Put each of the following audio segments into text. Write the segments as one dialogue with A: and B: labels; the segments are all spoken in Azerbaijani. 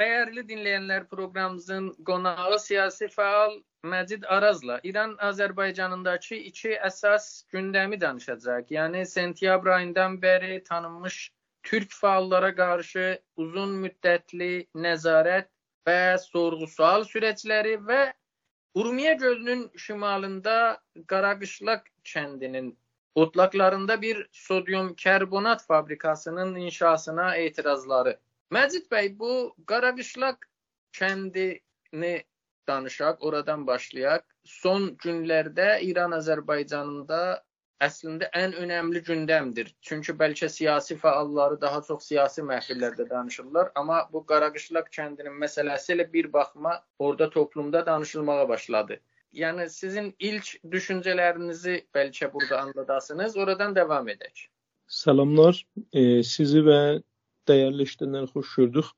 A: Dəyərli dinləyənlər, proqramımızın qonağı siyasi fəal Məcid Arazla İran Azərbaycanındakı iki əsas gündəmi danışacaq. Yəni sentyabr ayından bəri tanınmış türk fəallara qarşı uzun müddətli nəzarət və sorğu-sual sürəcləri və Urmiya gölünün şimalında Qaraqışlaq kəndinin otlaqlarında bir sodyum karbonat fabrikasının inşasına etirazları. Məcid bəy, bu Qaraqışlaq kəndini danışaq, oradan başlayaq. Son günlərdə İran Azərbaycanında əslində ən önəmli gündəmdir. Çünki bəlkə siyasi fəalları daha çox siyasi məhfillərdə danışırlar, amma bu Qaraqışlaq kəndinin məsələsi elə bir baxma orada toplumda danışılmağa başladı. Yəni sizin ilk düşüncələrinizi bəlkə burada anladasınız, oradan davam edək.
B: Salamlar, e, sizi və dəyərli işləyənləri xoş gördük.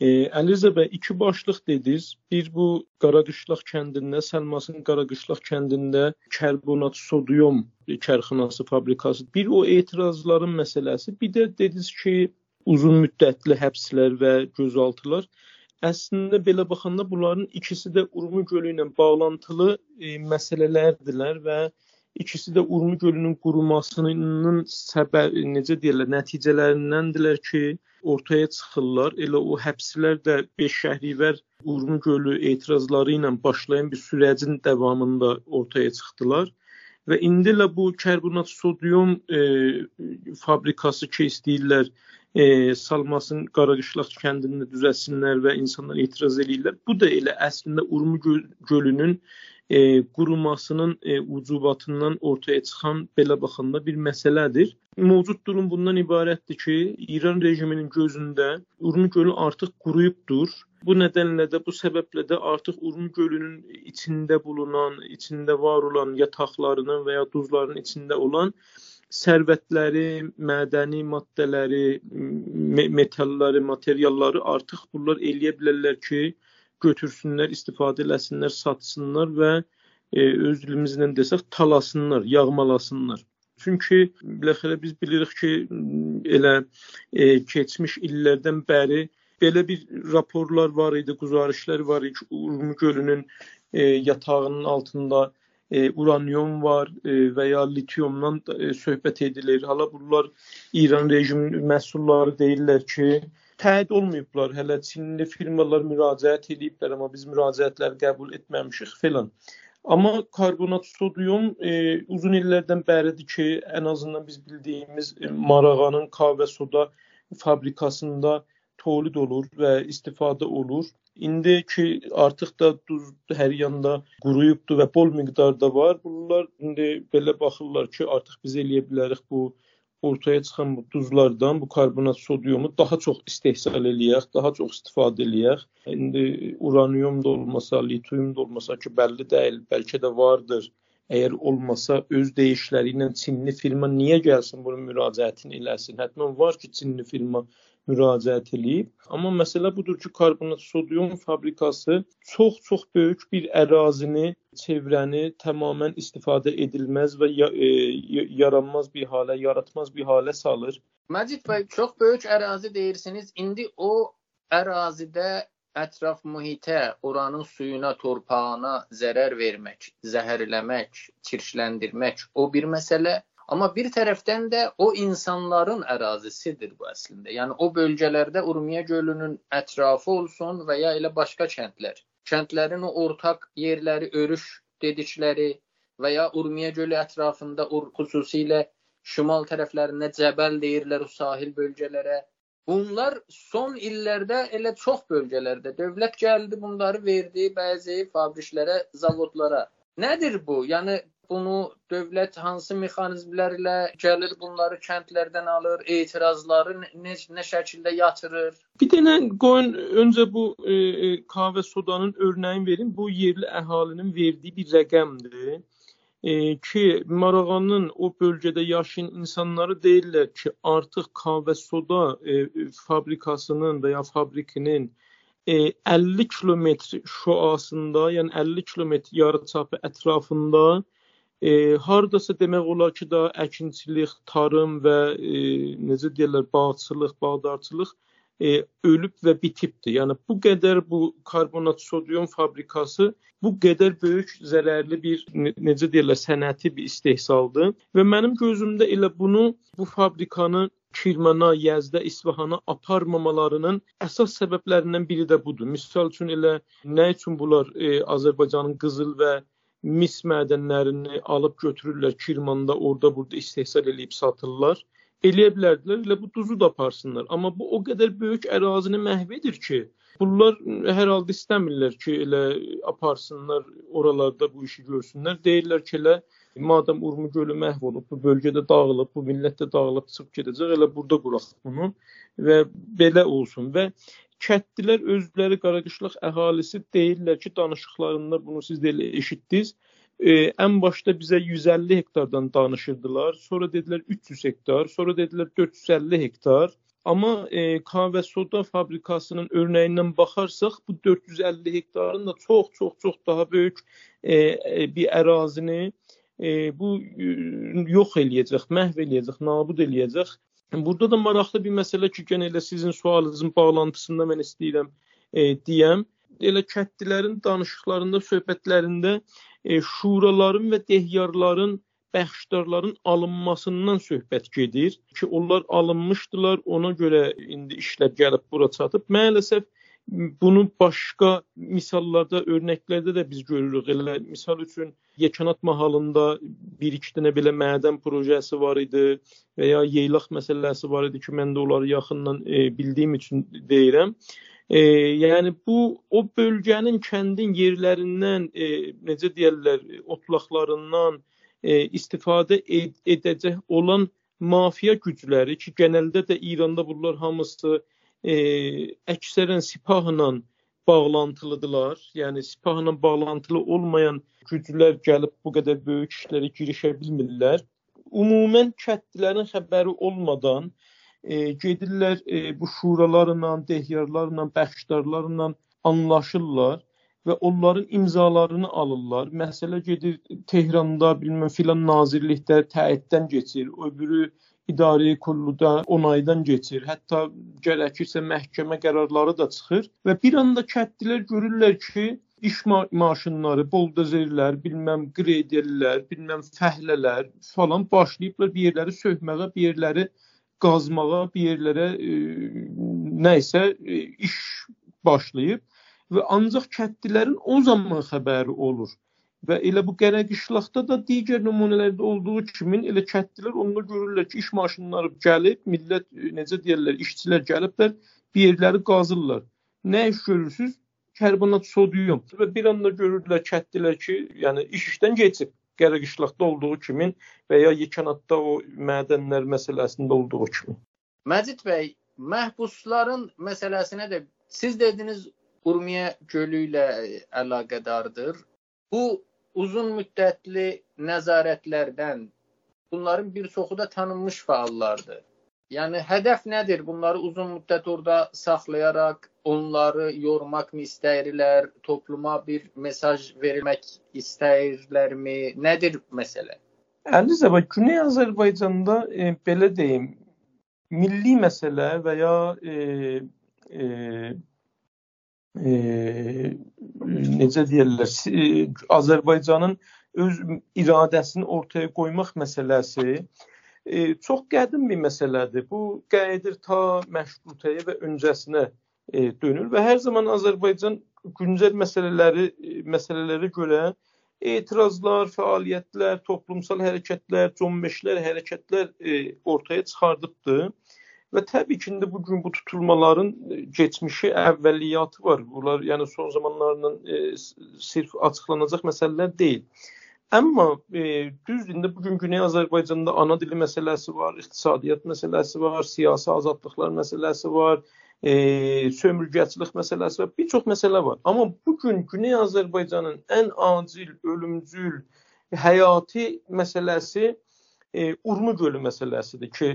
B: E, Əliza bəy iki başlıq dediniz. Bir bu Qaraqışlaq kəndində, Səlmasın Qaraqışlaq kəndində karbonat sodyum kərxanası fabrikası. Bir o etirazların məsələsi, bir də dediniz ki, uzun müddətli həbslər və gözaltılar. Əslində belə baxanda bunların ikisi də Urmu gölü ilə bağlantılı e, məsələlərdirlər və İkisi də Urmu gölünün qurumasının səbəb necə deyirlər, nəticələrindəndirlər ki, ortaya çıxırlar. Elə o həbslər də 5 şəhrivər Urmu gölü etirazları ilə başlayan bir sürəcin davamında ortaya çıxdılar. Və indi ilə bu karbonat sodyum e, fabrikası ki istəyirlər e, salmasın Qaraqışlaq kəndində düzəlsinlər və insanlar etiraz eləyirlər. Bu da elə əslində Urmu gölünün e, qurumasının e, ucubatından ortaya çıxan belə baxanda bir məsələdir. Mövcud durum bundan ibarətdir ki, İran rejiminin gözündə Urmu gölü artıq quruyubdur. Bu nədənlə də bu səbəblə də artıq Urmu gölünün içində bulunan, içində var olan yataqlarının və ya duzların içində olan sərvətləri, mədəni maddələri, me metalları, materialları artıq bunlar eləyə bilərlər ki, götürsünlər, istifadə eləsinlər, satsınlar və e, öz dilimizlə desək talasınlar, yağmalasınlar. Çünki biləxərə biz bilirik ki, elə e, keçmiş illərdən bəri belə bir raporlar var idi, güzarişlər var idi ki, Urmu gölünün e, yatağının altında e, uranyum var e, və ya litiumdan e, söhbət edilir. Hala bunlar İran rejiminin məhsulları deyirlər ki, təyin olmayıblar. Hələ Çinli firmalar müraciət ediblər, amma biz müraciətləri qəbul etməmişik filan. Amma karbonat sodyum e, uzun illərdən bəridir ki, ən azından biz bildiyimiz e, Marağanın kahve soda fabrikasında tolid olur və istifadə olur. İndi ki artıq da duz hər yanda quruyubdur və bol miqdarda var. Bunlar indi belə baxırlar ki, artıq biz eləyə bilərik bu ortaya çıxan bu duzlardan bu karbonat sodyumu daha çox istehsal eləyək, daha çox istifadə eləyək. İndi uranyum da olmasa, litium da olmasa ki, bəlli deyil, bəlkə də vardır. Əgər olmasa öz deyişləri ilə Çinli firma niyə gəlsin bunun müraciətini eləsin? Hətta var ki, Çinli firma müraciət edib. Amma məsələ budur ki, karbonat sodyum fabrikası çox-çox böyük bir ərazini, çevrəni tamamilə istifadə edilməz və ya, e, yaranmaz bir halə, yaratmaz bir halə salır.
A: Macid bəy, çox böyük ərazi deyirsiniz. İndi o ərazidə ətraf mühitə, oranın suyuna, torpağına zərər vermək, zəhərləmək, çirkləndirmək o bir məsələ. Amma bir tərəfdən də o insanların ərazisidir bu əslində. Yəni o bölgələrdə Urmiya gölünün ətrafı olsun və ya elə başqa kəndlər. Kəndlərin o ortaq yerləri, örüş dedikləri və ya Urmiya gölü ətrafında xüsusilə şimal tərəflərində Cəbəl deyirlər o sahil bölgələrə. Bunlar son illərdə elə çox bölgələrdə dövlət gəldi, bunları verdi bəzi fabriklərə, zavodlara. Nədir bu? Yəni bunu dövlət hansı mexanizmlərlə gəlir bunları kəndlərdən alır, etirazları nə, nə şəkildə yatırır?
B: Bir dənə qoyun öncə bu e, e, kahve sodanın örnəyini verim. Bu yerli əhalinin verdiyi bir rəqəmdir. E, ki Marağanın o bölgədə yaşayan insanları deyirlər ki, artıq kahve soda e, fabrikasının və ya fabrikinin e, 50 kilometr şuasında, yəni 50 kilometr yarıçapı ətrafında E, hardasa demək olar ki, da əkinçilik, tarım və e, necə deyirlər, bağçılıq, bağdarçılıq e, ölüb və bitibdir. Yəni bu qədər bu karbonat sodium fabrikası bu qədər böyük zərərli bir necə deyirlər sənəti bir istehsaldır və mənim gözümdə elə bunu bu fabrikanı Kirmana, Yəzdə, İsfahana aparmamalarının əsas səbəblərindən biri də budur. Misal üçün elə nə üçün bunlar e, Azərbaycanın qızıl və mis mədənlərini alıb götürürlər Kirmanda, orada burada istehsal edib satırlar eləyə bilərdilər, elə bu duzu da aparsınlar. Amma bu o qədər böyük ərazini məhv edir ki, bunlar hər halda istəmirlər ki, elə aparsınlar oralarda bu işi görsünlər. Deyirlər ki, elə madam Urmu gölü məhv olub, bu bölgədə dağılıb, bu millət də dağılıb çıxıb gedəcək, elə burada quraq bunu və belə olsun və kəndlilər özləri Qaraqışlaq əhalisi deyirlər ki, danışıqlarında bunu siz də elə eşitdiniz e, ən başda bizə 150 hektardan danışırdılar. Sonra dedilər 300 hektar, sonra dedilər 450 hektar. Amma e, kahve soda fabrikasının örneğindən baxarsaq bu 450 hektarın da çox çox çox daha böyük e, e, bir ərazini e, bu e, yox eləyəcək, məhv eləyəcək, nabud eləyəcək. Burada da maraqlı bir məsələ ki, yenə elə sizin sualınızın bağlantısında mən istəyirəm e, deyəm. Elə kəndlilərin danışıqlarında, söhbətlərində e, şuraların və dehyarların bəxşdarların alınmasından söhbət gedir ki, onlar alınmışdılar, ona görə indi işlər gəlib bura çatıb. Maalesef bunu başqa misallarda, örnəklərdə də biz görürük. Elə misal üçün Yekanat mahalında bir-iki dənə belə mədən projesi var idi və ya yeylaq məsələsi var idi ki, mən də onları yaxından e, bildiyim üçün deyirəm. E, yəni bu o bölgənin kəndin yerlərindən e, necə deyirlər, otlaqlarından e, istifadə ed edəcək olan mafiya gücləri ki, genəldə də İranda bunlar hamısı e, əksərən sipahla bağlantılıdılar. Yəni sipahla bağlantılı olmayan güclər gəlib bu qədər böyük işlərə girişə bilmirlər. Ümumən kəndlilərin xəbəri olmadan e, gedirlər e, bu şuralarla, dehyarlarla, bəxşdarlarla anlaşırlar və onların imzalarını alırlar. Məsələ gedir Tehranda, bilməm filan nazirlikdə təyidən keçir, öbürü idarə kuruluda onaydan keçir. Hətta gərəkirsə məhkəmə qərarları da çıxır və bir anda kəndlilər görürlər ki, iş ma maşınları, boldozerlər, bilməm qreyderlər, bilməm fəhlələr falan başlayıblar bir yerləri söhməyə, bir yerləri qazmağa, bir yerlərə e, nə isə e, iş başlayıb və ancaq kəndlilərin o zaman xəbəri olur. Və elə bu qərəqişlaqda da digər nümunələrdə olduğu kimi elə kəndlilər onda görürlər ki, iş maşınları gəlib, millət e, necə deyirlər, işçilər gəliblər, bir yerləri qazırlar. Nə iş görürsüz? Karbonat sodium. Və bir anda görürlər kəndlilər ki, yəni iş işdən keçib. Qərəqişlaqda olduğu kimi və ya Yekanatda o mədənlər məsələsində olduğu kimi.
A: Məcid bəy, məhbusların məsələsinə də siz dediniz Urmiya gölü ilə əlaqədardır. Bu uzun müddətli nəzarətlərdən bunların bir çoxu da tanınmış fəallardır. Yəni hədəf nədir? Bunları uzun müddət orada saxlayaraq onları yormaq mı istəyirlər? Topluma bir mesaj vermək istəyirlərmi? Nədir məsələ?
B: Əliza bax, Güney Azərbaycanda e, belə deyim, milli məsələ və ya e, e, e, necə deyirlər, e, Azərbaycanın öz iradəsini ortaya qoymaq məsələsi e, çox qədim bir məsələdir. Bu qədir ta məşrutiyyəyə və öncəsinə e, dönür və hər zaman Azərbaycan güncəl məsələləri e, məsələlərə görə etirazlar, fəaliyyətlər, toplumsal hərəkətlər, cəmiyyətlər, hərəkətlər e, ortaya çıxardıbdı. Və təbii ki, indi bu gün bu tutulmaların keçmişi, əvvəliyyatı var. Bunlar yəni son zamanlarla e, sirf açıqlanacaq məsələlər deyil. Amma e, düz indi bu gün Güney Azərbaycanda ana dili məsələsi var, iqtisadiyyat məsələsi var, siyasi azadlıqlar məsələsi var, e, sömürgəçilik məsələsi var, bir çox məsələ var. Amma bu gün Güney Azərbaycanın ən acil, ölümcül, həyati məsələsi e, Urmu gölü məsələsidir ki,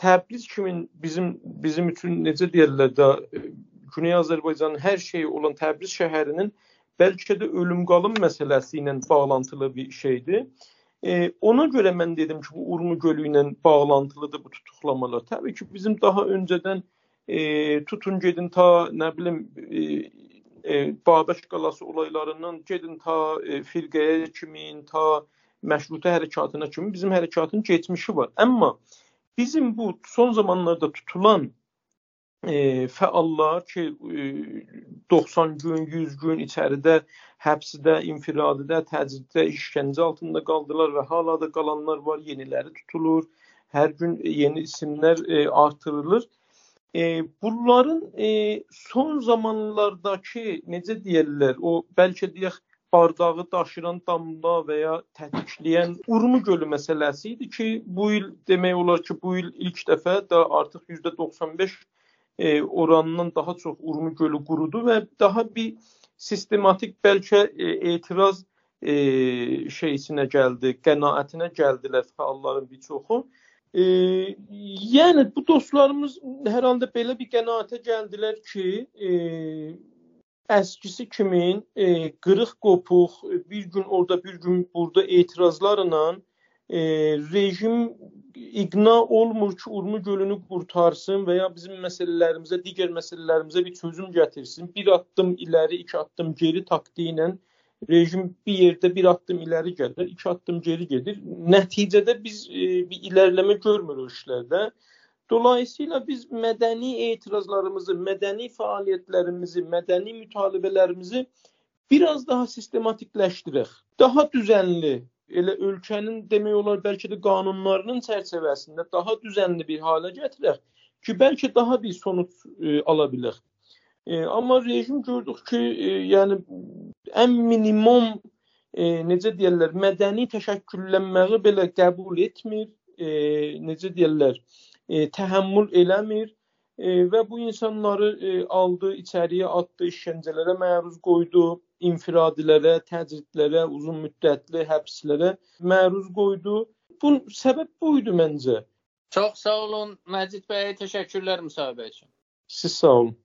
B: Təbriz kimi bizim bizim üçün necə deyirlər də e, Güney Azərbaycanın hər şeyi olan Təbriz şəhərinin bəlkə də ölüm-qalım məsələsi ilə bağlantılı bir şeydir. E, ona görə mən dedim ki, bu Urmu gölü ilə bağlantılıdır bu tutuqlamalar. Təbii ki, bizim daha öncədən e, tutun gedin ta nə bilim e, e, Babək qalası olaylarından gedin ta e, firqəyə kimi, ta məşrutə hərəkatına kimi bizim hərəkatın keçmişi var. Amma bizim bu son zamanlarda tutulan e, fəallar ki, e, 90 gün, 100 gün içəridə həbsdə, infiradidə, təcriddə, işgəncə altında qaldılar və hala da qalanlar var, yeniləri tutulur. Hər gün yeni isimlər e, artırılır. E, bunların e, son zamanlardakı necə deyirlər, o bəlkə deyək bardağı daşıran damla və ya tətikləyən Urmu gölü məsələsi idi ki, bu il demək olar ki, bu il ilk dəfə də artıq %95 e, oranından daha çox Urmu gölü qurudu və daha bir sistematik bəlkə e, etiraz e, şeysinə gəldi, qənaətinə gəldilər fəalların bir çoxu. E, yəni bu dostlarımız hər halda belə bir qənaətə gəldilər ki, e, əskisi kimin e, qırıq qopuq bir gün orada bir gün burada etirazlarla e, rejim iqna olmur ki, Urmu gölünü qurtarsın və ya bizim məsələlərimizə, digər məsələlərimizə bir çözüm gətirsin. Bir addım iləri, iki addım geri taktiyi ilə rejim bir yerdə bir addım iləri gəlir, iki addım geri gedir. Nəticədə biz e, bir irəliləmə görmürük işlərdə. Dolayısıyla biz mədəni etirazlarımızı, mədəni fəaliyyətlərimizi, mədəni mütalibələrimizi biraz daha sistematikləşdirək. Daha düzənli, elə ölkənin demək olar bəlkə də qanunlarının çərçivəsində daha düzənli bir halə gətirək ki, bəlkə daha bir sonuc e, ala bilək. E, amma rejim gördük ki, e, yəni ən minimum e, necə deyirlər, mədəni təşəkküllənməyi belə qəbul etmir, e, necə deyirlər, e, təhəmmül eləmir e, və bu insanları e, aldı, içəriyə atdı, işgəncələrə məruz qoydu infiradilərə, təcridlərə, uzun müddətli həbslərə məruz qoydu. Bu səbəb bu idi məncə.
A: Çox sağ olun Məcid bəy, təşəkkürlər müsahibə üçün.
B: Siz sağ olun.